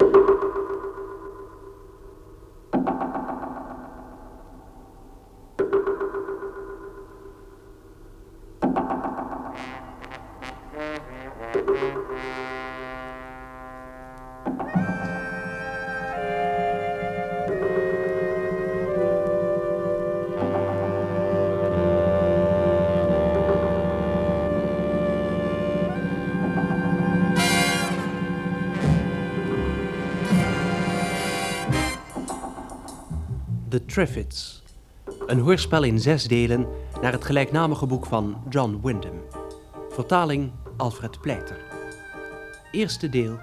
you. Triffids. Een hoorspel in zes delen naar het gelijknamige boek van John Wyndham. Vertaling Alfred Pleiter. Eerste deel.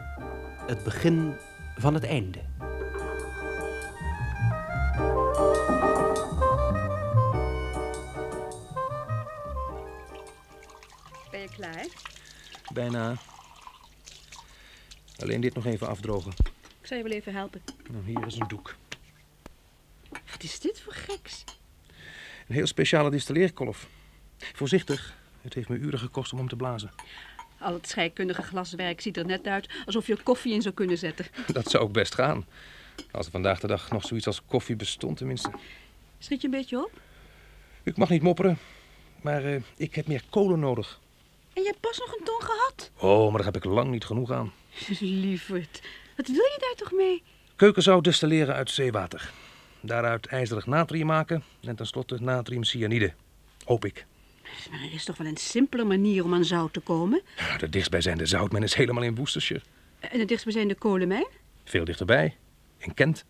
Het begin van het einde. Ben je klaar? Bijna. Alleen dit nog even afdrogen. Ik zal je wel even helpen. Nou, hier is een doek. Is dit voor geks? Een heel speciale distilleerkolf. Voorzichtig. Het heeft me uren gekost om hem te blazen. Al het scheikundige glaswerk ziet er net uit alsof je er koffie in zou kunnen zetten. Dat zou ook best gaan. Als er vandaag de dag nog zoiets als koffie bestond tenminste. Schiet je een beetje op? Ik mag niet mopperen, maar eh, ik heb meer kolen nodig. En je hebt pas nog een ton gehad? Oh, maar daar heb ik lang niet genoeg aan. Lieverd, wat wil je daar toch mee? Keukenzout distilleren uit zeewater. Daaruit ijzerig natrium maken en tenslotte natriumcyanide. Hoop ik. Maar er is toch wel een simpele manier om aan zout te komen? De dichtstbijzijnde zoutmen is helemaal in Worcestershire. En het dichtstbijzijnde kolenmijn? Veel dichterbij. In Kent.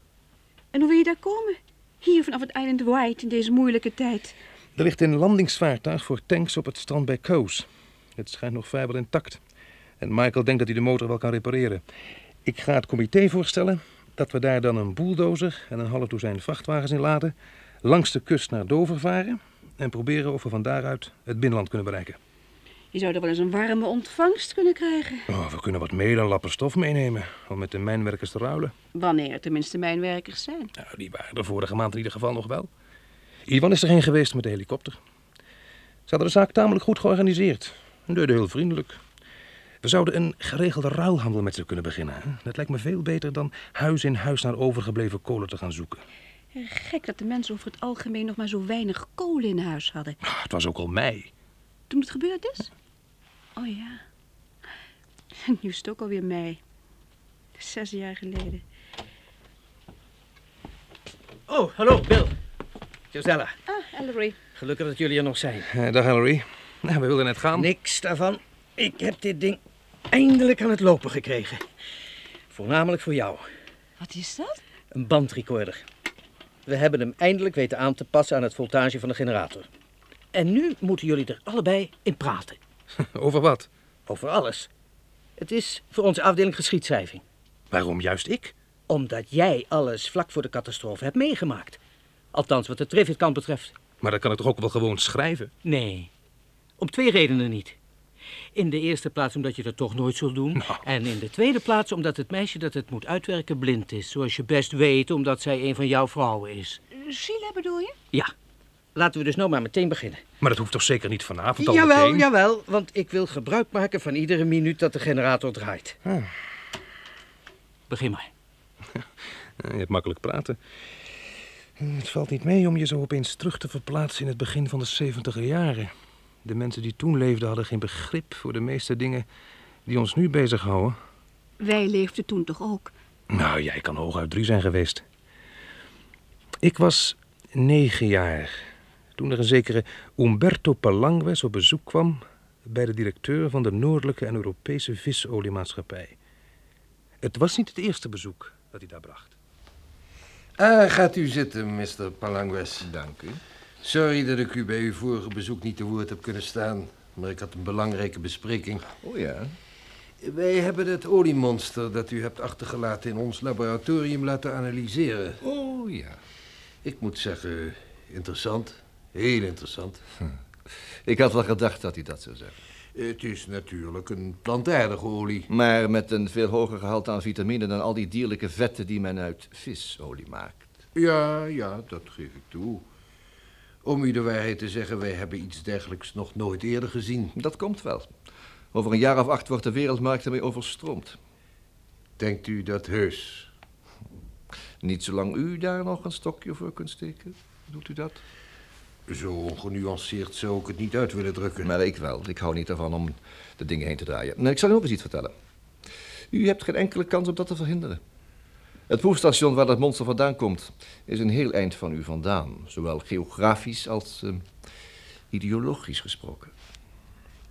En hoe wil je daar komen? Hier vanaf het Island White in deze moeilijke tijd. Er ligt een landingsvaartuig voor tanks op het strand bij Coos. Het schijnt nog vrijwel intact. En Michael denkt dat hij de motor wel kan repareren. Ik ga het comité voorstellen dat we daar dan een bulldozer en een half dozijn vrachtwagens in laden, langs de kust naar Dover varen en proberen of we van daaruit het binnenland kunnen bereiken. Je zou er wel eens een warme ontvangst kunnen krijgen. Oh, we kunnen wat meel en lappen stof meenemen om met de mijnwerkers te ruilen. Wanneer er tenminste mijnwerkers zijn. Nou, die waren er vorige maand in ieder geval nog wel. Ivan is er heen geweest met de helikopter. Ze hadden de zaak tamelijk goed georganiseerd. En deden heel vriendelijk. We zouden een geregelde ruilhandel met ze kunnen beginnen. Hè? Dat lijkt me veel beter dan huis in huis naar overgebleven kolen te gaan zoeken. Gek dat de mensen over het algemeen nog maar zo weinig kolen in huis hadden. Ah, het was ook al mei. Toen het gebeurd is? Oh ja. Nu is het ook alweer mei. Zes jaar geleden. Oh, hallo, Bill. Josella, Ah, Ellery. gelukkig dat jullie er nog zijn. Eh, dag Hillary. Nou, we wilden net gaan. Niks daarvan. Ik heb dit ding eindelijk aan het lopen gekregen. Voornamelijk voor jou. Wat is dat? Een bandrecorder. We hebben hem eindelijk weten aan te passen aan het voltage van de generator. En nu moeten jullie er allebei in praten. Over wat? Over alles. Het is voor onze afdeling geschiedschrijving. Waarom juist ik? Omdat jij alles vlak voor de catastrofe hebt meegemaakt. Althans, wat de Triffitt-kant betreft. Maar dan kan ik toch ook wel gewoon schrijven? Nee. Om twee redenen niet. In de eerste plaats omdat je dat toch nooit zult doen. Nou. En in de tweede plaats omdat het meisje dat het moet uitwerken blind is. Zoals je best weet, omdat zij een van jouw vrouwen is. Sheila bedoel je? Ja. Laten we dus nou maar meteen beginnen. Maar dat hoeft toch zeker niet vanavond al Jawel, meteen? jawel. Want ik wil gebruik maken van iedere minuut dat de generator draait. Ah. Begin maar. Je hebt makkelijk praten. Het valt niet mee om je zo opeens terug te verplaatsen in het begin van de 70 jaren. De mensen die toen leefden hadden geen begrip voor de meeste dingen die ons nu bezighouden. Wij leefden toen toch ook? Nou, jij kan hooguit drie zijn geweest. Ik was negen jaar toen er een zekere Umberto Palangues op bezoek kwam bij de directeur van de Noordelijke en Europese Visoliemaatschappij. Het was niet het eerste bezoek dat hij daar bracht. Ah, gaat u zitten, Mr. Palangues. Dank u. Sorry dat ik u bij uw vorige bezoek niet te woord heb kunnen staan. Maar ik had een belangrijke bespreking. Oh ja. Wij hebben het oliemonster dat u hebt achtergelaten in ons laboratorium laten analyseren. Oh ja. Ik moet zeggen, interessant. Heel interessant. Ik had wel gedacht dat hij dat zou zeggen. Het is natuurlijk een plantaardige olie. Maar met een veel hoger gehalte aan vitamine dan al die dierlijke vetten die men uit visolie maakt. Ja, ja, dat geef ik toe. Om u de waarheid te zeggen, wij hebben iets dergelijks nog nooit eerder gezien. Dat komt wel. Over een jaar of acht wordt de wereldmarkt ermee overstroomd. Denkt u dat heus? Niet zolang u daar nog een stokje voor kunt steken. Doet u dat? Zo ongenuanceerd zou ik het niet uit willen drukken. Maar ik wel. Ik hou niet ervan om de dingen heen te draaien. Nee, ik zal u ook eens iets vertellen. U hebt geen enkele kans om dat te verhinderen. Het proefstation waar dat monster vandaan komt... is een heel eind van u vandaan. Zowel geografisch als eh, ideologisch gesproken.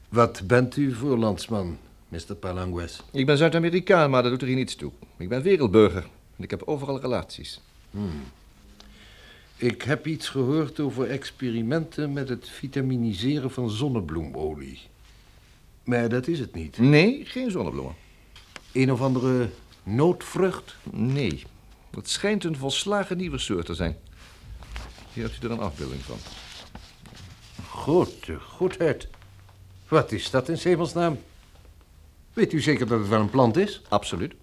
Wat bent u voor landsman, Mr. Palangues? Ik ben Zuid-Amerikaan, maar dat doet er hier niets toe. Ik ben wereldburger en ik heb overal relaties. Ik heb iets gehoord over experimenten met het vitaminiseren van zonnebloemolie. Maar dat is het niet. Nee, geen zonnebloemen. Een of andere noodvrucht? Nee, het schijnt een volslagen nieuwe soort te zijn. Hier hebt u er een afbeelding van. Grote goedheid. Wat is dat in hemelsnaam? Weet u zeker dat het wel een plant is? Absoluut.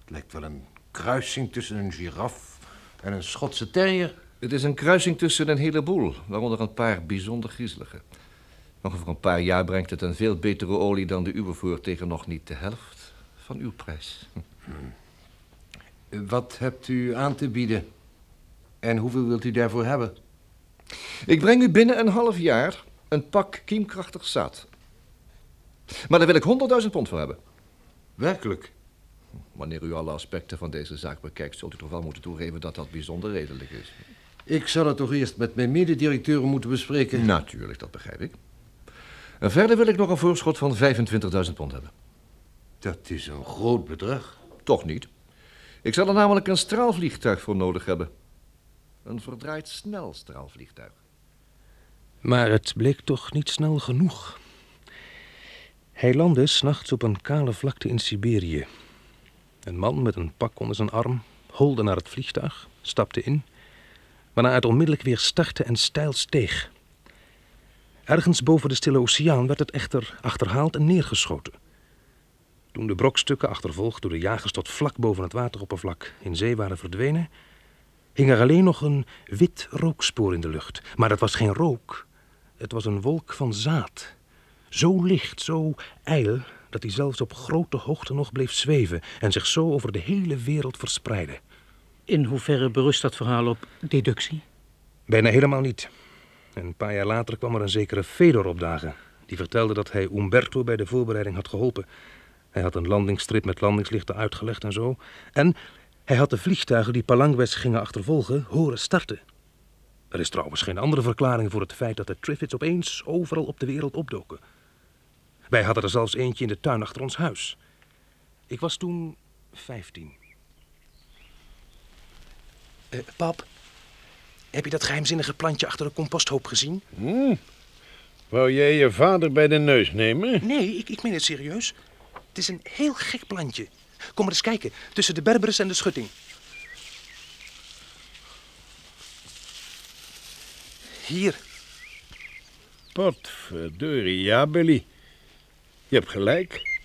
Het lijkt wel een kruising tussen een giraf en een Schotse terrier. Het is een kruising tussen een heleboel, waaronder een paar bijzonder griezelige. Nog over een paar jaar brengt het een veel betere olie dan de uwe voor tegen nog niet de helft van uw prijs. Wat hebt u aan te bieden? En hoeveel wilt u daarvoor hebben? Ik breng u binnen een half jaar een pak kiemkrachtig zaad. Maar daar wil ik 100.000 pond voor hebben. Werkelijk? Wanneer u alle aspecten van deze zaak bekijkt, zult u toch wel moeten toegeven dat dat bijzonder redelijk is. Ik zal het toch eerst met mijn mededirecteuren moeten bespreken. Natuurlijk, dat begrijp ik. En verder wil ik nog een voorschot van 25.000 pond hebben. Dat is een groot bedrag. Toch niet. Ik zal er namelijk een straalvliegtuig voor nodig hebben. Een verdraaid snel straalvliegtuig. Maar het bleek toch niet snel genoeg. Hij landde s'nachts op een kale vlakte in Siberië. Een man met een pak onder zijn arm holde naar het vliegtuig, stapte in, waarna het onmiddellijk weer startte en steil steeg. Ergens boven de Stille Oceaan werd het echter achterhaald en neergeschoten. Toen de brokstukken, achtervolgd door de jagers tot vlak boven het wateroppervlak, in zee waren verdwenen, hing er alleen nog een wit rookspoor in de lucht. Maar dat was geen rook, het was een wolk van zaad. Zo licht, zo ijl, dat hij zelfs op grote hoogte nog bleef zweven en zich zo over de hele wereld verspreidde. In hoeverre berust dat verhaal op deductie? Bijna helemaal niet. En een paar jaar later kwam er een zekere Fedor opdagen. Die vertelde dat hij Umberto bij de voorbereiding had geholpen. Hij had een landingsstrip met landingslichten uitgelegd en zo. En hij had de vliegtuigen die Palangues gingen achtervolgen horen starten. Er is trouwens geen andere verklaring voor het feit dat de Triffids opeens overal op de wereld opdoken. Wij hadden er zelfs eentje in de tuin achter ons huis. Ik was toen vijftien. Eh, pap, heb je dat geheimzinnige plantje achter de composthoop gezien? Hm? Wou jij je vader bij de neus nemen? Nee, ik, ik meen het serieus. Het is een heel gek plantje. Kom maar eens kijken, tussen de berberis en de schutting. Hier, Potverdorie, ja, Billy. Je hebt gelijk.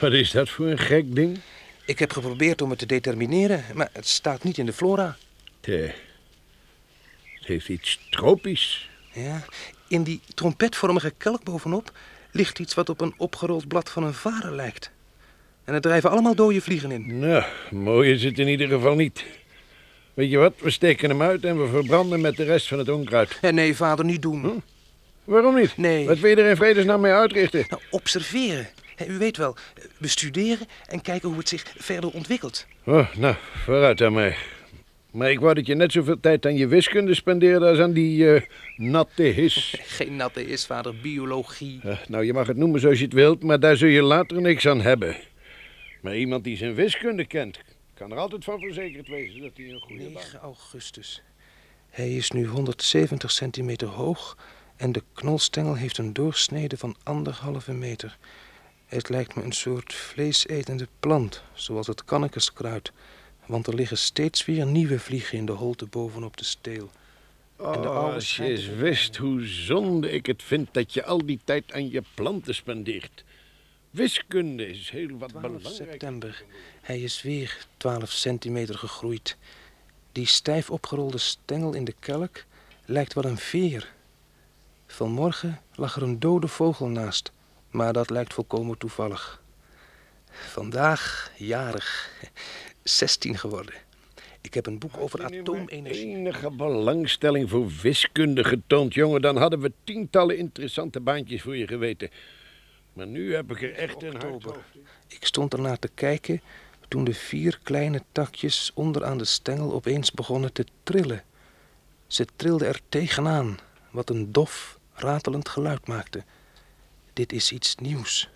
Wat is dat voor een gek ding? ik heb geprobeerd om het te determineren, maar het staat niet in de flora. Tja, het heeft iets tropisch. Ja, in die trompetvormige kelk bovenop ligt iets wat op een opgerold blad van een varen lijkt. En er drijven allemaal dode vliegen in. Nou, mooi is het in ieder geval niet. Weet je wat, we steken hem uit en we verbranden met de rest van het onkruid. En nee, vader, niet doen. Hm? Waarom niet? Nee. Wat wil je er in vredesnaam mee uitrichten? Nou, observeren. U weet wel, bestuderen en kijken hoe het zich verder ontwikkelt. Oh, nou, vooruit mij. Maar ik wou dat je net zoveel tijd aan je wiskunde spendeerde als aan die eh, natte his. Geen natte is, vader, biologie. Eh, nou, je mag het noemen zoals je het wilt, maar daar zul je later niks aan hebben. Maar iemand die zijn wiskunde kent, kan er altijd van verzekerd wezen dat hij een goede baan 9 augustus. Hij is nu 170 centimeter hoog en de knolstengel heeft een doorsnede van anderhalve meter. Het lijkt me een soort vleesetende plant, zoals het kannekeskruid. Want er liggen steeds weer nieuwe vliegen in de holte bovenop de steel. En de Oh, oude als je eens wist hoe zonde ik het vind dat je al die tijd aan je planten spendeert. Wiskunde is heel wat 12 belangrijk. september. Hij is weer 12 centimeter gegroeid. Die stijf opgerolde stengel in de kelk lijkt wel een veer. Vanmorgen lag er een dode vogel naast, maar dat lijkt volkomen toevallig. Vandaag jarig. 16 geworden. Ik heb een boek over atoomenergie. enige belangstelling voor wiskunde getoond, jongen, dan hadden we tientallen interessante baantjes voor je geweten. Maar nu heb ik er echt een hart. Ik stond ernaar te kijken toen de vier kleine takjes onderaan de stengel opeens begonnen te trillen. Ze trilden er tegenaan, wat een dof, ratelend geluid maakte. Dit is iets nieuws.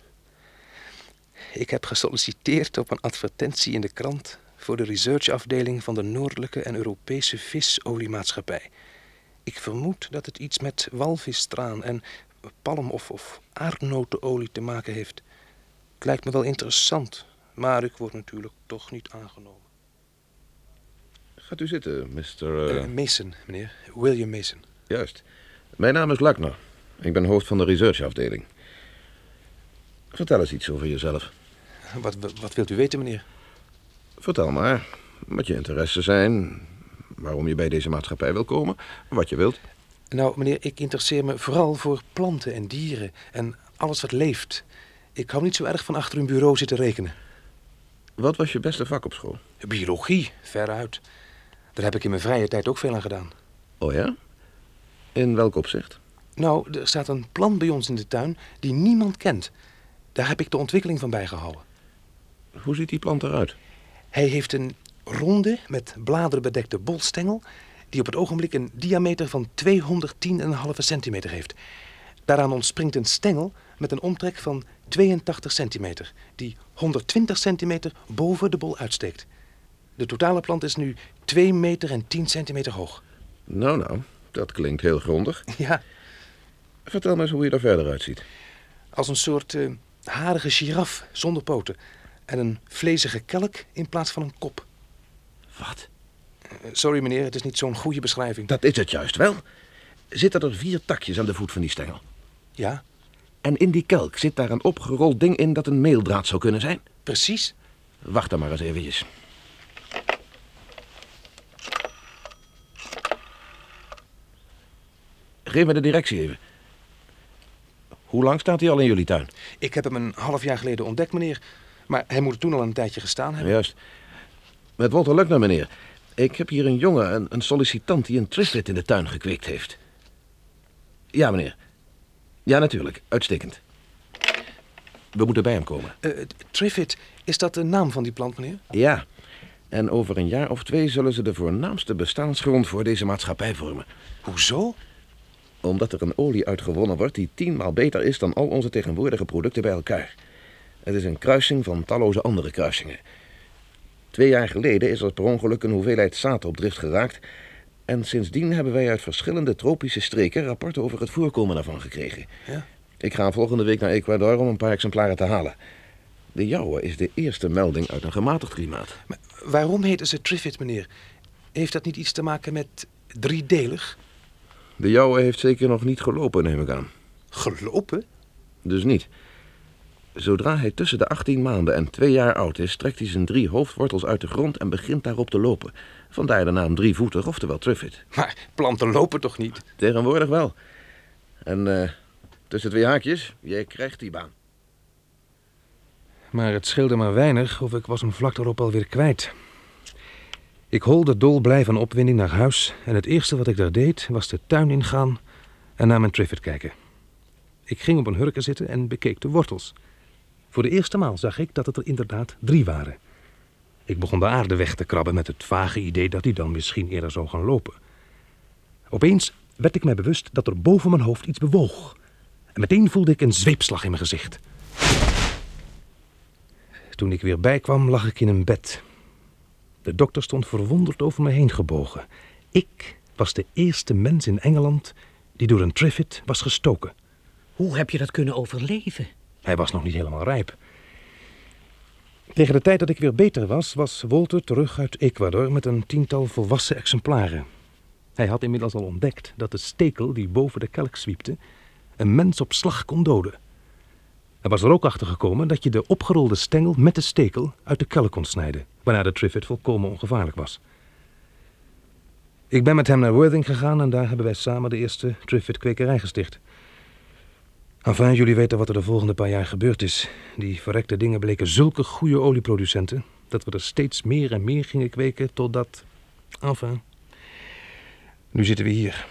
Ik heb gesolliciteerd op een advertentie in de krant voor de researchafdeling van de Noordelijke en Europese Visoliemaatschappij. Ik vermoed dat het iets met walvisstraan en palm- of, of aardnotenolie te maken heeft. Het lijkt me wel interessant, maar ik word natuurlijk toch niet aangenomen. Gaat u zitten, Mr. eh, Eh, Mason, meneer. William Mason. Juist. Mijn naam is Lackner. Ik ben hoofd van de researchafdeling. Vertel eens iets over jezelf. Wat, wat wilt u weten, meneer? Vertel maar wat je interesses zijn, waarom je bij deze maatschappij wil komen, wat je wilt. Nou, meneer, ik interesseer me vooral voor planten en dieren en alles wat leeft. Ik hou niet zo erg van achter een bureau zitten rekenen. Wat was je beste vak op school? Biologie, veruit. Daar heb ik in mijn vrije tijd ook veel aan gedaan. Oh ja? In welk opzicht? Nou, er staat een plant bij ons in de tuin die niemand kent. Daar heb ik de ontwikkeling van bijgehouden. Hoe ziet die plant eruit? Hij heeft een ronde, met bladeren bedekte bolstengel... die op het ogenblik een diameter van 210,5 centimeter heeft. Daaraan ontspringt een stengel met een omtrek van 82 centimeter... die 120 centimeter boven de bol uitsteekt. De totale plant is nu 2 meter en 10 centimeter hoog. Nou, nou, dat klinkt heel grondig. Ja, Vertel me eens hoe je er verder uitziet. als een soort eh, harige giraf zonder poten... en een vlezige kelk in plaats van een kop. Wat? Eh, Sorry meneer, het is niet zo'n goede beschrijving. Dat is het juist wel. Zitten er vier takjes aan de voet van die stengel? Ja, En in die kelk zit daar een opgerold ding in dat een meeldraad zou kunnen zijn? precies. Wacht dan maar eens eventjes. Geef me de directie even. Hoe lang staat hij al in jullie tuin? Ik heb hem een half jaar geleden ontdekt, meneer. Maar hij moet er toen al een tijdje gestaan hebben. Juist. Met Walter Luckner, meneer. Ik heb hier een jongen, een, een sollicitant die een triflet in de tuin gekweekt heeft. Ja, meneer. Ja, natuurlijk. Uitstekend. We moeten bij hem komen. Triffid, is dat de naam van die plant, meneer? Ja. En over een jaar of twee zullen ze de voornaamste bestaansgrond voor deze maatschappij vormen. Hoezo? Omdat er een olie uitgewonnen wordt die tienmaal beter is dan al onze tegenwoordige producten bij elkaar. Het is een kruising van talloze andere kruisingen. Twee jaar geleden is er per ongeluk een hoeveelheid zaad op drift geraakt. En sindsdien hebben wij uit verschillende tropische streken rapporten over het voorkomen daarvan gekregen. Ja. Ik ga volgende week naar Ecuador om een paar exemplaren te halen. De jouwe is de eerste melding uit een gematigd klimaat. Maar waarom heten ze Triffid, meneer? Heeft dat niet iets te maken met driedelig? De jouwe heeft zeker nog niet gelopen, neem ik aan. Gelopen? Dus niet. Zodra hij tussen de 18 maanden en twee jaar oud is, trekt hij zijn drie hoofdwortels uit de grond en begint daarop te lopen. Vandaar de naam drievoetig, oftewel Triffid. Maar planten lopen toch niet? Tegenwoordig wel. En eh, tussen twee haakjes, jij krijgt die baan. Maar het scheelde maar weinig of ik was hem vlak daarop alweer kwijt. Ik holde dolblij van opwinding naar huis en het eerste wat ik daar deed was de tuin ingaan en naar mijn Triffid kijken. Ik ging op een hurken zitten en bekeek de wortels. Voor de eerste maal zag ik dat het er inderdaad drie waren. Ik begon de aarde weg te krabben met het vage idee dat hij dan misschien eerder zou gaan lopen. Opeens werd ik mij bewust dat er boven mijn hoofd iets bewoog. En meteen voelde ik een zweepslag in mijn gezicht. Toen ik weer bijkwam, lag ik in een bed. De dokter stond verwonderd over me heen gebogen. Ik was de eerste mens in Engeland die door een Triffid was gestoken. Hoe heb je dat kunnen overleven? Hij was nog niet helemaal rijp. Tegen de tijd dat ik weer beter was, was Walter terug uit Ecuador met een tiental volwassen exemplaren. Hij had inmiddels al ontdekt dat de stekel die boven de kelk zwiepte een mens op slag kon doden. Hij was er ook achter gekomen dat je de opgerolde stengel met de stekel uit de kelk kon snijden, waarna de Triffid volkomen ongevaarlijk was. Ik ben met hem naar Worthing gegaan en daar hebben wij samen de eerste Triffid-kwekerij gesticht. Enfin, jullie weten wat er de volgende paar jaar gebeurd is. Die verrekte dingen bleken zulke goede olieproducenten... dat we er steeds meer en meer gingen kweken totdat... Enfin, nu zitten we hier.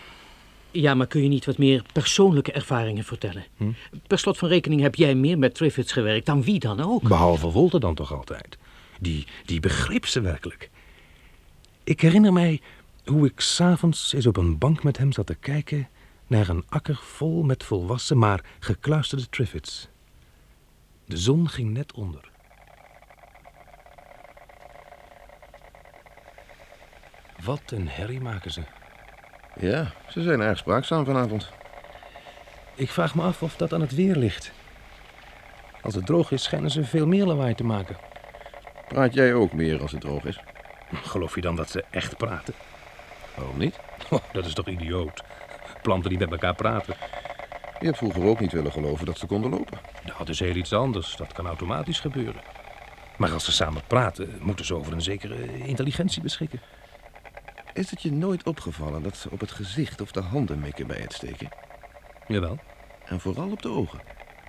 Ja, maar kun je niet wat meer persoonlijke ervaringen vertellen? Per slot van rekening heb jij meer met Triffids gewerkt dan wie dan ook. Behalve Wolter dan toch altijd. Die, die begreep ze werkelijk. Ik herinner mij hoe ik s'avonds eens op een bank met hem zat te kijken... naar een akker vol met volwassen, maar gekluisterde Triffids. De zon ging net onder. Wat een herrie maken ze. Ja, ze zijn erg spraakzaam vanavond. Ik vraag me af of dat aan het weer ligt. Als het droog is, schijnen ze veel meer lawaai te maken. Praat jij ook meer als het droog is? Geloof je dan dat ze echt praten? Waarom niet? Oh, dat is toch idioot? Planten die met elkaar praten. Je hebt vroeger ook niet willen geloven dat ze konden lopen. Dat is heel iets anders. Dat kan automatisch gebeuren. Maar als ze samen praten, moeten ze over een zekere intelligentie beschikken. Is het je nooit opgevallen dat ze op het gezicht of de handen mikken bij het steken? Jawel, En vooral op de ogen.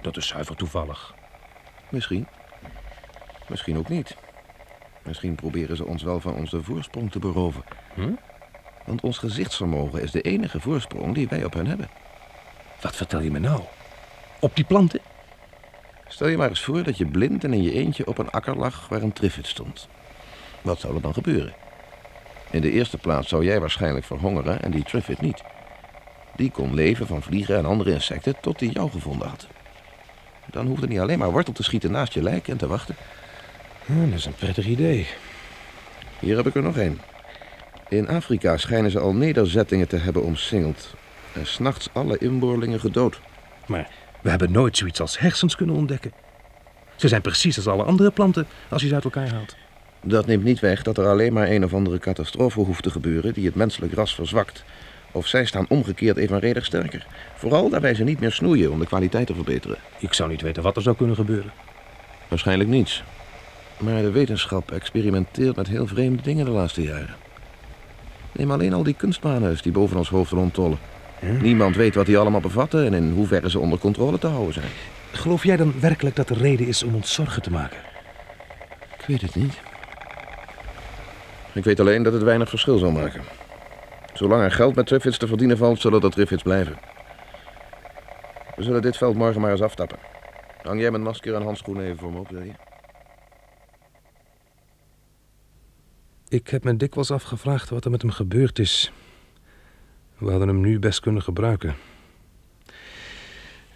dat is zuiver toevallig. Misschien. Misschien ook niet. Misschien proberen ze ons wel van onze voorsprong te beroven. Hm? Want ons gezichtsvermogen is de enige voorsprong die wij op hen hebben. Wat vertel je me nou? Op die planten? Stel je maar eens voor dat je blind en in je eentje op een akker lag waar een triffid stond. Wat zou er dan gebeuren? In de eerste plaats zou jij waarschijnlijk verhongeren en die triffid niet. Die kon leven van vliegen en andere insecten tot hij jou gevonden had. Dan hoefde niet alleen maar wortel te schieten naast je lijk en te wachten. Hm, dat is een prettig idee. Hier heb ik er nog één. In Afrika schijnen ze al nederzettingen te hebben omsingeld. En s'nachts alle inboorlingen gedood. Maar we hebben nooit zoiets als hersens kunnen ontdekken. Ze zijn precies als alle andere planten als je ze uit elkaar haalt. Dat neemt niet weg dat er alleen maar een of andere catastrofe hoeft te gebeuren die het menselijk ras verzwakt. Of zij staan omgekeerd evenredig sterker. Vooral daar wij ze niet meer snoeien om de kwaliteit te verbeteren. Ik zou niet weten wat er zou kunnen gebeuren. Waarschijnlijk niets. Maar de wetenschap experimenteert met heel vreemde dingen de laatste jaren. Neem alleen al die kunstmanus die boven ons hoofd rondtollen. Niemand weet wat die allemaal bevatten en in hoeverre ze onder controle te houden zijn. Geloof jij dan werkelijk dat er reden is om ons zorgen te maken? Ik weet het niet. Ik weet alleen dat het weinig verschil zal maken. Zolang er geld met Triffids te verdienen valt, zullen er Triffids blijven. We zullen dit veld morgen maar eens aftappen. Hang jij mijn masker en handschoenen even voor me op, wil je? Ik heb me dikwijls afgevraagd wat er met hem gebeurd is. We hadden hem nu best kunnen gebruiken.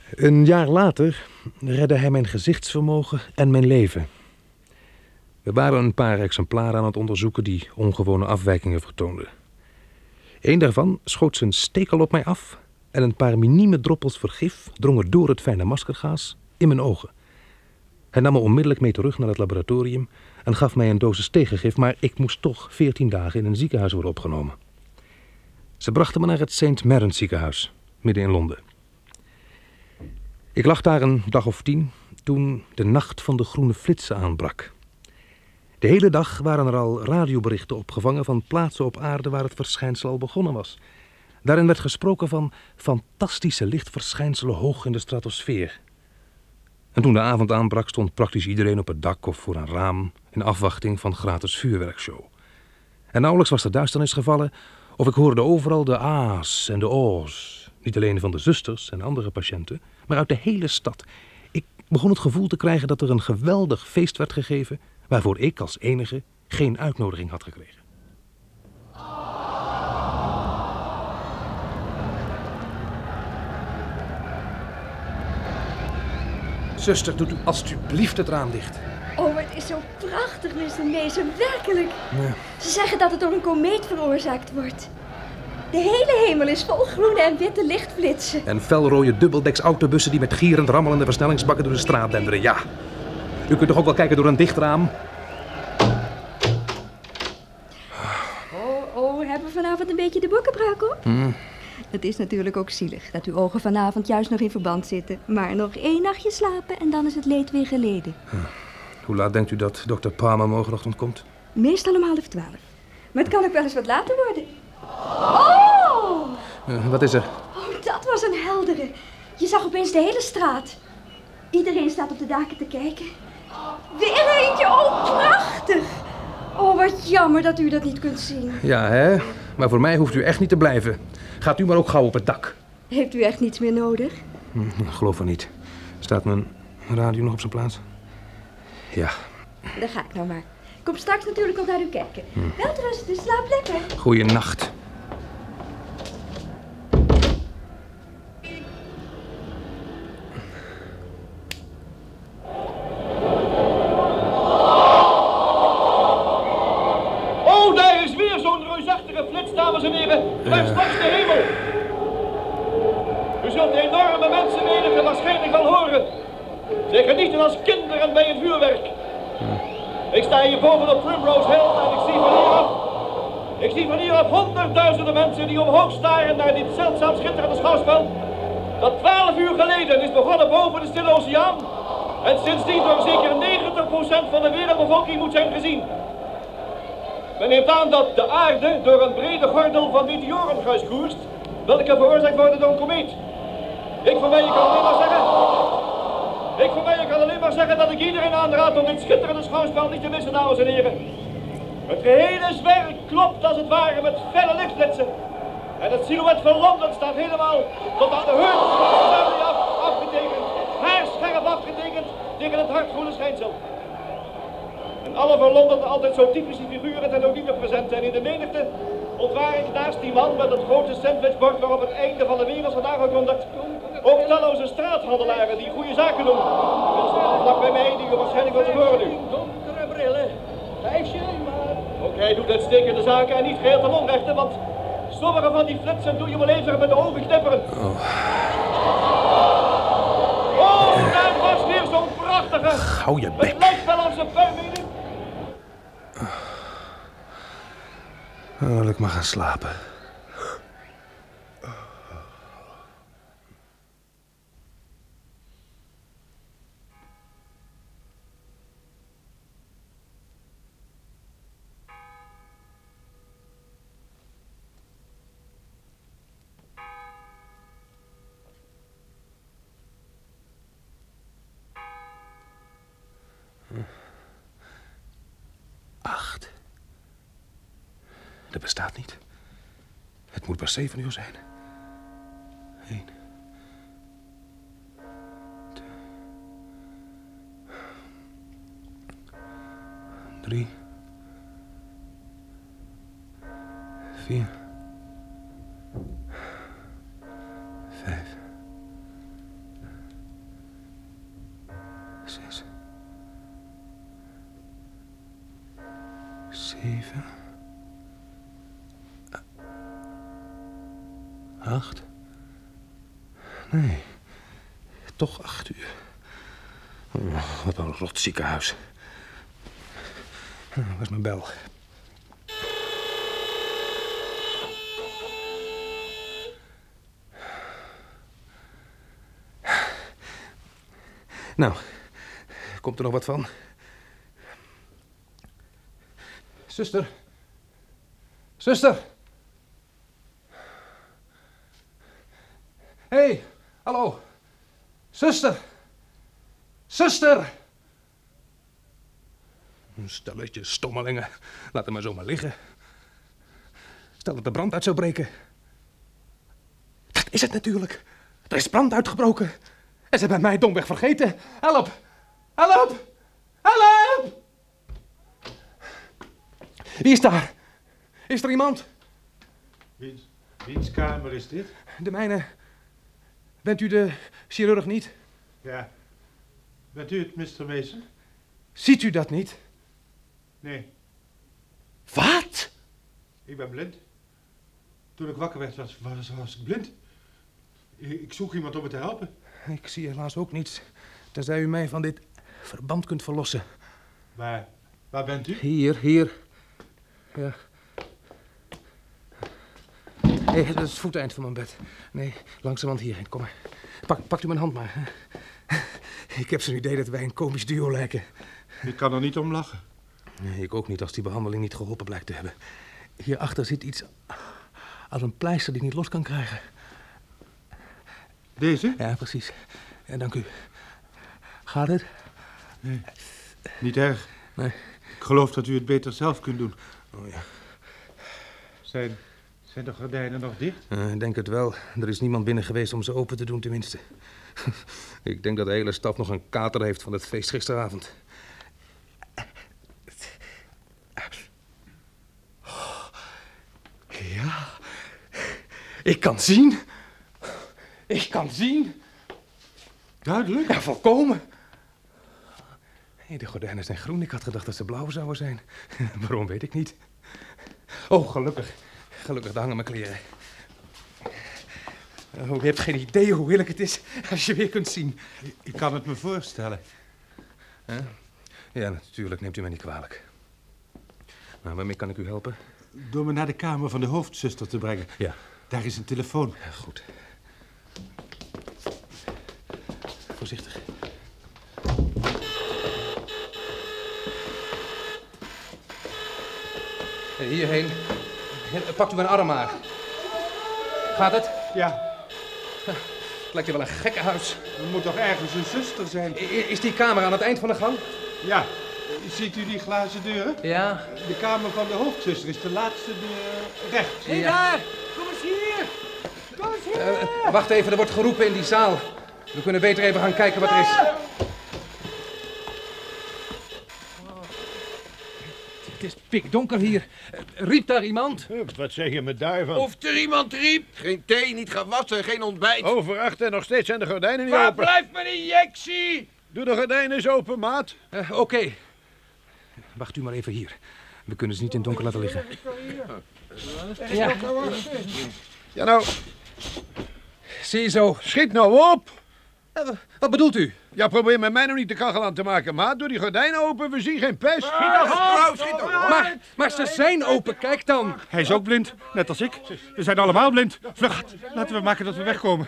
Een jaar later redde hij mijn gezichtsvermogen en mijn leven. We waren een paar exemplaren aan het onderzoeken die ongewone afwijkingen vertoonden. Eén daarvan schoot zijn stekel op mij af en een paar minieme druppels vergif drongen door het fijne maskergaas in mijn ogen. Hij nam me onmiddellijk mee terug naar het laboratorium en gaf mij een dosis tegengif, maar ik moest toch veertien dagen in een ziekenhuis worden opgenomen. Ze brachten me naar het St. Mary's ziekenhuis, midden in Londen. Ik lag daar een dag of tien toen de nacht van de groene flitsen aanbrak. De hele dag waren er al radioberichten opgevangen van plaatsen op aarde waar het verschijnsel al begonnen was. Daarin werd gesproken van fantastische lichtverschijnselen hoog in de stratosfeer. En toen de avond aanbrak stond praktisch iedereen op het dak of voor een raam in afwachting van gratis vuurwerkshow. En nauwelijks was de duisternis gevallen of ik hoorde overal de a's en de o's. Niet alleen van de zusters en andere patiënten, maar uit de hele stad. Ik begon het gevoel te krijgen dat er een geweldig feest werd gegeven waarvoor ik als enige geen uitnodiging had gekregen. Zuster, doet u alstublieft het raam dicht. Oh, het is zo prachtig, Mr. Mason, werkelijk. Ze zeggen dat het door een komeet veroorzaakt wordt. De hele hemel is vol groene en witte lichtflitsen. En felrode dubbeldeks autobussen die met gierend rammelende versnellingsbakken door de straat denderen, ja. U kunt toch ook wel kijken door een dicht raam? Oh, oh, hebben we vanavond een beetje de bokkenbruik op? Het is natuurlijk ook zielig dat uw ogen vanavond juist nog in verband zitten. Maar nog één nachtje slapen en dan is het leed weer geleden. Hoe laat denkt u dat dokter Palmer morgenochtend komt? Meestal om half twaalf. Maar het kan ook wel eens wat later worden. Oh! Eh, wat is er? Oh, dat was een heldere. Je zag opeens de hele straat. Iedereen staat op de daken te kijken. Weer eentje, oh prachtig. Oh, wat jammer dat u dat niet kunt zien. Ja, hè? Maar voor mij hoeft u echt niet te blijven. Gaat u maar ook gauw op het dak. Heeft u echt niets meer nodig? Hm, geloof er niet. Staat mijn radio nog op zijn plaats? Ja, Dan ga ik nou maar. Ik kom straks natuurlijk ook naar u kijken. Welterusten, slaap lekker. goeie nacht. Oh, daar is weer zo'n reusachtige flits, dames en heren. Daar straks de hemel. U zult de enorme mensenmenigte waarschijnlijk wel horen. Zij genieten als kinderen bij een vuurwerk. Ik sta hier boven op Primrose Hill en ik zie van hieraf... Ik zie van hieraf honderdduizenden mensen die omhoog staren naar dit zeldzaam schitterende schouwspel. Dat twaalf uur geleden is begonnen boven de Stille Oceaan. En sindsdien door zeker 90% van de wereldbevolking moet zijn gezien. Men neemt aan dat de aarde door een brede gordel van meteorengas koerst, welke veroorzaakt worden door een komeet. Ik van mij kan alleen maar zeggen... Ik van mij kan alleen maar zeggen dat ik iedereen aanraad om dit schitterende schouwspel niet te missen, dames en heren. Het gehele zwerk klopt als het ware met felle lichtflitsen. En het silhouet van Londen staat helemaal tot aan de heup af, afgetekend. Haarscherp afgetekend tegen het hardgroene schijnsel. En alle van Londen altijd zo typische figuren ten ook niet meer present zijn in de menigte. Ontwaar ik naast die man met het grote sandwichbord waarop het einde van de wereld wordt aangekondigd. Ook talloze straathandelaren die goede zaken doen. Er staan vlak bij mij die u waarschijnlijk wel te horen nu. Donkere brillen. Vijf shilling maar. Ook hij doet uitstekende zaken en niet geheel ten onrechte, want sommige van die flitsen doe je wel even met de ogen knipperen. Oh, daar was weer zo'n prachtige. Hou je Het bek. lijkt wel als een permine. Dan wil ik maar gaan slapen. Acht. Dat bestaat niet. Het moet pas zeven uur zijn. Eén. Twee. Drie. Vier. Vijf. Zes. Zeven. Acht? Nee, toch acht uur. Oh, wat een rot ziekenhuis. Waar is mijn bel? Nou, komt er nog wat van? Zuster. Zuster. Hé, hey, hallo. Zuster. Zuster. Een stelletje stommelingen. Laat hem maar zomaar liggen. Stel dat de brand uit zou breken. Dat is het natuurlijk. Er is brand uitgebroken. En ze hebben mij domweg vergeten. Help! Help! Help! Wie is daar? Is er iemand? Wiens, wiens kamer is dit? De mijne. Bent u de chirurg niet? Ja. Bent u het, Mr. Mason? Ziet u dat niet? Nee, Wat? ik ben blind. Toen ik wakker werd, was, was, was ik blind. Ik, ik zoek iemand om me te helpen. Ik zie helaas ook niets. Tenzij u mij van dit verband kunt verlossen. Waar, waar bent u? Hier, hier. Ja. Nee, dat is het voeteind van mijn bed. Nee, langzamerhand hierheen. Kom maar. Pak, pakt u mijn hand maar. hè. Ik heb zo'n idee dat wij een komisch duo lijken. Ik kan er niet om lachen. Nee, ik ook niet als die behandeling niet geholpen blijkt te hebben. Hierachter zit iets als een pleister die ik niet los kan krijgen. Deze? Ja, precies. Ja, dank u. Gaat het? Nee, niet erg. Nee. Ik geloof dat u het beter zelf kunt doen. Oh ja. Zijn, zijn de gordijnen nog dicht? Eh, ik denk het wel. Er is niemand binnen geweest om ze open te doen, tenminste. ik denk dat de hele stad nog een kater heeft van het feest gisteravond. Ja. Ik kan zien. Ik kan zien. Duidelijk? Ja, volkomen. Nee, de gordijnen zijn groen. Ik had gedacht dat ze blauw zouden zijn. Waarom weet ik niet. Oh, gelukkig. Gelukkig, daar hangen mijn kleren. Oh, je hebt geen idee hoe heerlijk het is als je weer kunt zien. Ik kan het me voorstellen. Ja, natuurlijk. Neemt u mij niet kwalijk. Nou, waarmee kan ik u helpen? Door me naar de kamer van de hoofdzuster te brengen. Ja. Daar is een telefoon. Ja, goed. Voorzichtig. En hierheen. Pakt u mijn arm maar. Gaat het? Ja, Het lijkt hier wel een gekkenhuis. er moet toch ergens een zuster zijn? I- Is die kamer aan het eind van de gang? Ja. Ziet u die glazen deuren? Ja. De kamer van de hoofdzuster is de laatste deur rechts. Hé, daar! Kom eens hier! Kom eens hier! wacht even, er wordt geroepen in die zaal. We kunnen beter even gaan kijken wat er is. Het is pikdonker hier. Eh, Riep daar iemand? Wat zeg je me daarvan? Of er iemand riep. Geen thee, niet gewassen, geen ontbijt. Over acht en nog steeds zijn de gordijnen niet Waar open. blijft mijn injectie? Doe de gordijnen eens open, maat. Eh, Oké. Wacht u maar even hier. We kunnen ze niet in het donker laten liggen. Ja, Ja nou, zie je zo. schiet nou op. Eh, Wat bedoelt u? Ja, probeer met mij nou niet de kachel aan te maken, maat. Doe die gordijnen open, we zien geen pest. Vrouw, schiet op. Maar, maar ze zijn open, kijk dan. Hij is ook blind, net als ik. We zijn allemaal blind. Vlug, laten we maken dat we wegkomen.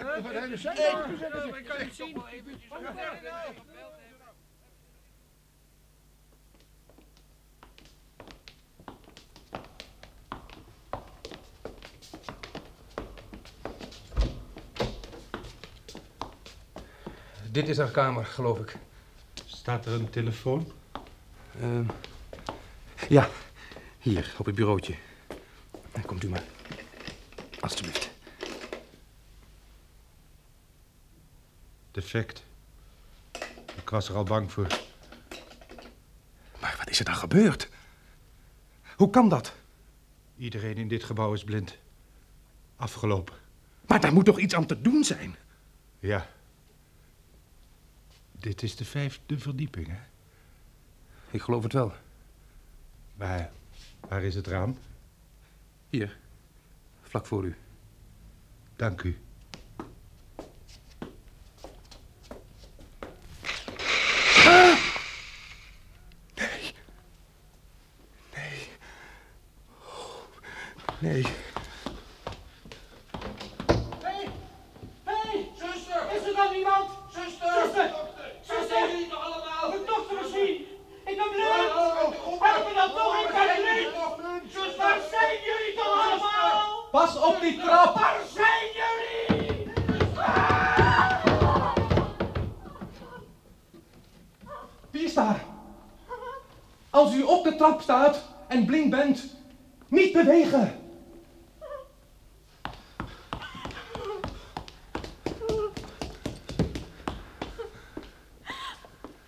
Dit is haar kamer, geloof ik. Staat er een telefoon? Ehm, ja, hier, op het bureautje. Komt u maar. Alsjeblieft. Defect. Ik was er al bang voor. Maar wat is er dan gebeurd? Hoe kan dat? Iedereen in dit gebouw is blind. Afgelopen. Maar daar moet toch iets aan te doen zijn? Ja. Dit is de vijfde verdieping, hè? Ik geloof het wel. Waar, waar is het raam? Hier, vlak voor u. Dank u. bent, niet bewegen.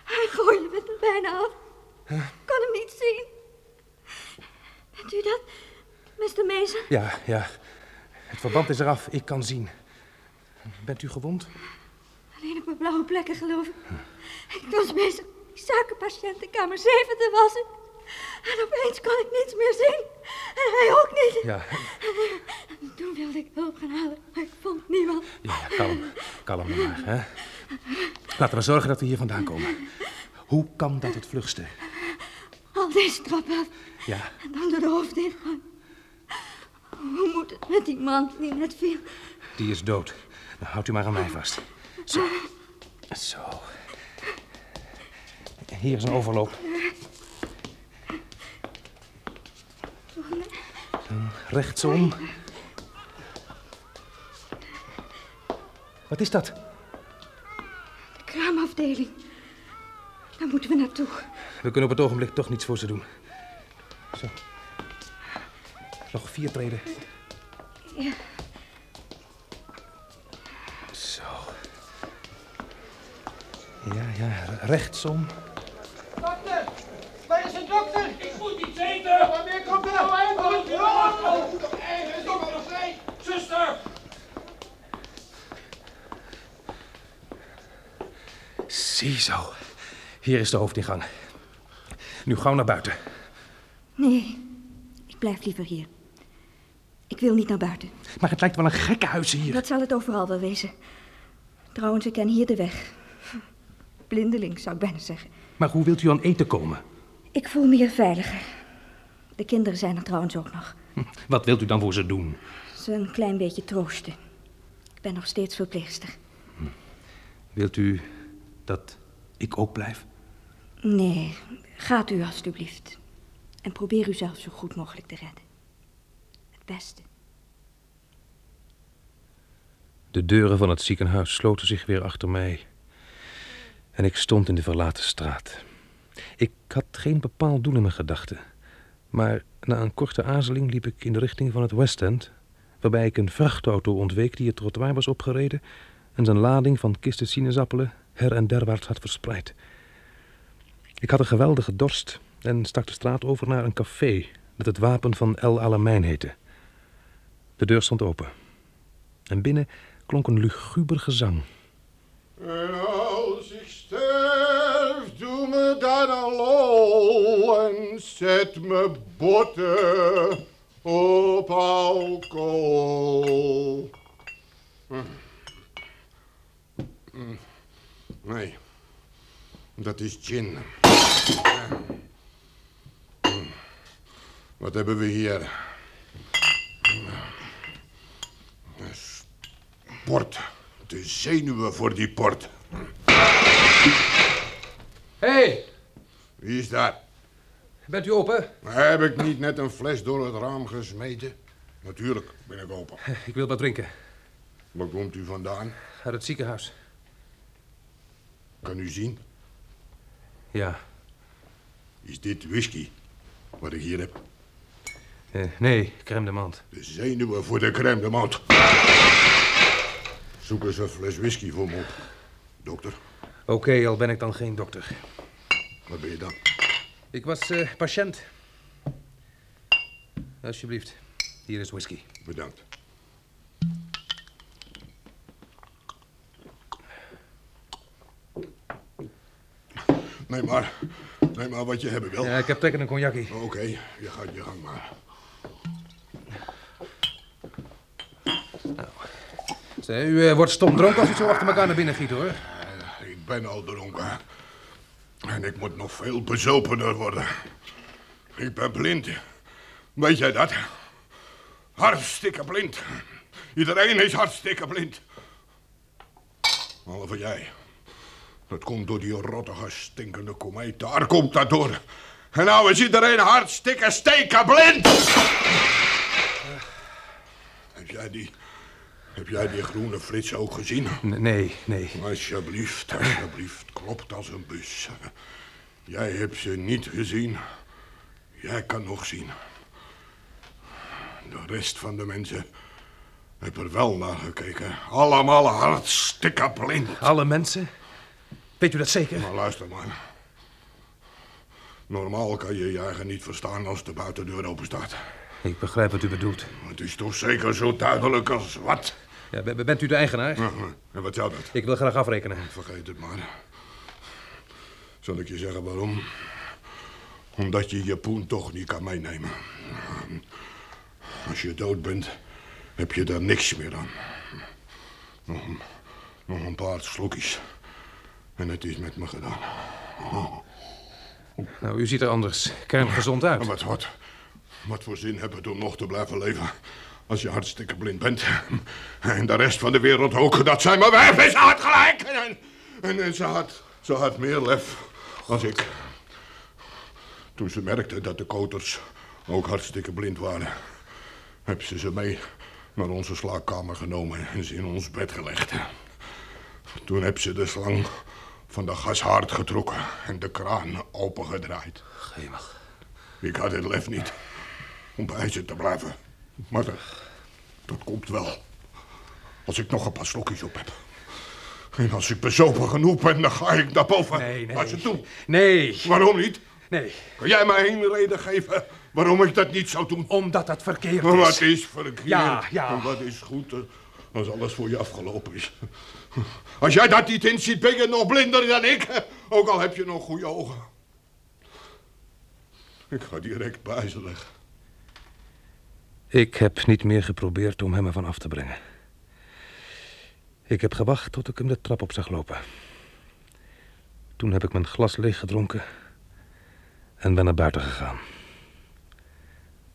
Hij gooide met me bijna af. Ik kan hem niet zien. Bent u dat, Mr. Mason? Ja, ja. Het verband is eraf. Ik kan zien. Bent u gewond? Alleen op mijn blauwe plekken, geloof ik. Ik was bezig die zakenpatiënt in kamer 7 te wassen. En opeens kon ik niets meer zien. En hij ook niet. Ja, En toen wilde ik hulp gaan halen, maar ik vond niemand. ja, ja, kalm. Kalm maar, hè. Laten we zorgen dat we hier vandaan komen. Hoe kan dat het vlugste? Al deze trap af Ja, en dan door de hoofdingang. Hoe moet het met die man die net viel? die is dood. Nou, houdt u maar aan mij vast. Zo. Zo. Hier is een overloop. Dan rechtsom. Wat is dat? De kraamafdeling. Daar moeten we naartoe. We kunnen op het ogenblik toch niets voor ze doen. Zo. Nog vier treden. Ja. Zo. Ja, ja, rechtsom. Dokter! Waar is de dokter? Ik moet iets eten! Wanneer komt er nou eindelijk? Er is toch wel nog vrij! Zuster! Ziezo. Hier is de hoofdingang. Nu gauw naar buiten. Nee, ik blijf liever hier. Ik wil niet naar buiten. Maar het lijkt wel een gekke huis hier. Dat zal het overal wel wezen. Trouwens, ik ken hier de weg. Blindeling, zou ik bijna zeggen. Maar hoe wilt u aan eten komen? Ik voel me hier veiliger. De kinderen zijn er trouwens ook nog. Hm, Wat wilt u dan voor ze doen? Ze een klein beetje troosten. Ik ben nog steeds verpleegster. Wilt u dat ik ook blijf? Nee, gaat u alstublieft. En probeer u zelf zo goed mogelijk te redden. Het beste. De deuren van het ziekenhuis sloten zich weer achter mij. En ik stond in de verlaten straat. Ik had geen bepaald doel in mijn gedachten. Maar na een korte aarzeling liep ik in de richting van het West End, waarbij ik een vrachtauto ontweek die het trottoir was opgereden en zijn lading van kisten sinaasappelen her en derwaarts had verspreid. Ik had een geweldige dorst en stak de straat over naar een café dat het Wapen van El Alamein heette. De deur stond open. En binnen klonk een luguber gezang. En als ik sterf, doe me dan een en zet me botten op alcohol. Hm. Hm. Nee, dat is gin. Hm. Wat hebben we hier? Port. De zenuwen voor die port. Hé, hey, Wie is daar? bent u open? Heb ik niet net een fles door het raam gesmeten? Natuurlijk ben ik open. Ik wil wat drinken. Waar komt u vandaan? Uit het ziekenhuis. Kan u zien? Ja. Is dit whisky? Wat ik hier heb? Eh, nee, crème de menthe. De zenuwen voor de crème de menthe. Zoek eens een fles whisky voor me op. Dokter, Oké, al ben ik dan geen dokter. wat ben je dan? Ik was eh, patiënt. Alsjeblieft, hier is whisky. Bedankt. Neem maar. Neem maar wat je hebben wil. Ja, ik heb trek in een cognacje. Oké, je gaat je gang maar. Zeg, u eh, wordt stom dronken als u zo achter elkaar naar binnen giet, hoor. Ik ben al dronken. En ik moet nog veel bezopener worden. Ik ben blind. Weet jij dat? Hartstikke blind. Iedereen is hartstikke blind. Behalve jij. Dat komt door die rottige, stinkende komeet. Daar komt dat door. En nou is iedereen hartstikke steken blind. Heb jij die... Heb jij die groene flits ook gezien? Nee, nee. Alsjeblieft, alsjeblieft. Klopt als een bus. Jij hebt ze niet gezien. Jij kan nog zien. De rest van de mensen heeft er wel naar gekeken. Allemaal hartstikke blind. Alle mensen? Weet u dat zeker? Maar luister maar. Normaal kan je je eigen niet verstaan als de buitendeur open staat. Ik begrijp wat u bedoelt. Het is toch zeker zo duidelijk als wat? Ja, bent u de eigenaar? En wat zou dat? Ik wil graag afrekenen. Vergeet het maar. Zal ik je zeggen waarom? Omdat je je poen toch niet kan meenemen. Als je dood bent, heb je daar niks meer aan. Nog een, nog een paar slokjes. En het is met me gedaan. Nou, u ziet er anders kerngezond uit. Wat, wat, wat voor zin hebben het om nog te blijven leven... als je hartstikke blind bent. En de rest van de wereld ook. Dat zijn maar wijven. Ze had gelijk. En, en, en ze, had, ze had meer lef als ik. Toen ze merkte dat de koters ook hartstikke blind waren... heb ze ze mee naar onze slaapkamer genomen en ze in ons bed gelegd. Toen heb ze de slang van de gashaard getrokken en de kraan opengedraaid. Gemig. Ik had het lef niet om bij ze te blijven. Maar dat, dat komt wel. Als ik nog een paar slokjes op heb. En als ik bezopen genoeg ben, dan ga ik naar boven. Nee, nee. Laat ze toe. Nee. Waarom niet? Nee. Kan jij mij één reden geven waarom ik dat niet zou doen? Omdat dat verkeerd Maar is. wat is verkeerd? Ja, ja. En wat is goed eh, als alles voor je afgelopen is? Als jij dat niet inziet, ben je nog blinder dan ik. Ook al heb je nog goede ogen. Ik ga direct leggen. Ik heb niet meer geprobeerd om hem ervan af te brengen. Ik heb gewacht tot ik hem de trap op zag lopen. Toen heb ik mijn glas leeg gedronken en ben naar buiten gegaan.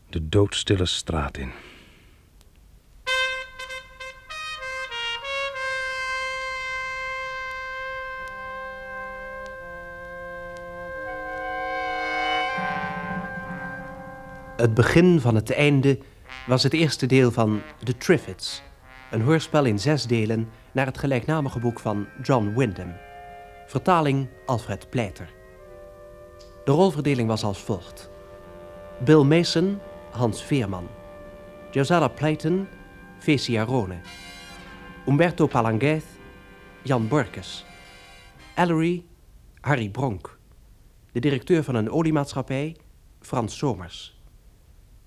De doodstille straat in. Het begin van het einde was het eerste deel van The Triffids, een hoorspel in zes delen naar het gelijknamige boek van John Wyndham. Vertaling Alfred Pleiter. De rolverdeling was als volgt: Bill Mason, Hans Veerman, Josella Playton, Fecia Umberto Palanguez, Jan Borkes, Ellery, Harry Bronk, de directeur van een oliemaatschappij, Frans Somers.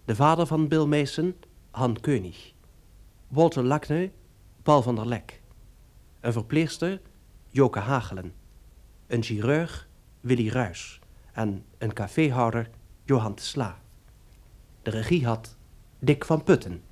De vader van Bill Mason, Han Keunig. Walter Lakne, Paul van der Lek. Een verpleegster, Joke Hagelen. Een chirurg, Willy Ruys. En een caféhouder, Johan de Sla. De regie had Dick van Putten.